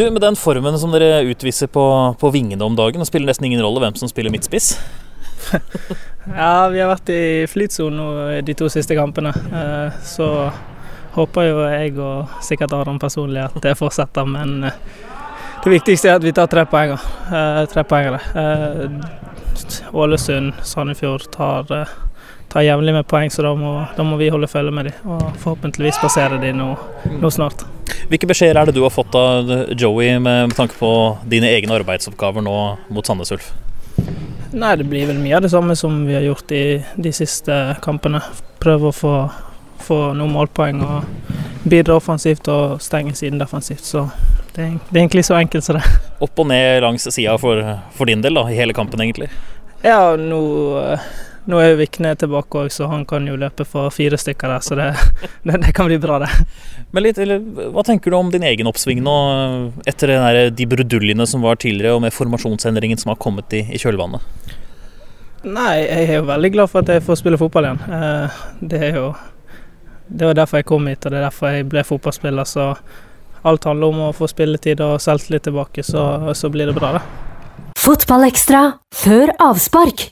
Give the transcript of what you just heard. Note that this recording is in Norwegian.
Du, Med den formen som dere utviser på, på vingene om dagen, det spiller nesten ingen rolle hvem som spiller midtspiss? ja, vi har vært i flytsonen de to siste kampene. Eh, så håper jo jeg og sikkert Aron personlig at det fortsetter, men eh, det viktigste er at vi tar tre poenger. Eh, tre poengere. Ålesund, Sandefjord tar, tar jevnlig med poeng, så da må, da må, vi holde følge med dem. Og forhåpentligvis passere dem nå, nå, snart. Hvilke beskjeder er det du har fått av Joey med, tanke på dine egne arbeidsoppgaver nå mot Sandnes Ulf? Nei, det blir vel mye av det samme som vi har gjort i de siste kampene. Prøve å få få noen målpoeng og bidra offensivt og stenge siden defensivt. Så det er, det er egentlig så enkelt som det. Opp og ned langs sida for, for, din del, da, i hele kampen egentlig? Ja, nå, nå er jo Vikne tilbake òg, så han kan jo løpe for fire stykker der. Så det, det, det kan bli bra, det. Men litt, eller, Hva tenker du om din egen oppsving nå, etter der, de bruduljene som var tidligere, og med formasjonsendringen som har kommet i, i kjølvannet? Nei, jeg er jo veldig glad for at jeg får spille fotball igjen. Eh, det er jo det var derfor jeg kom hit, og det er derfor jeg ble fotballspiller. Så alt handler om å få spilletid og selvtillit tilbake, så, så blir det bra, det. Fotballekstra før avspark.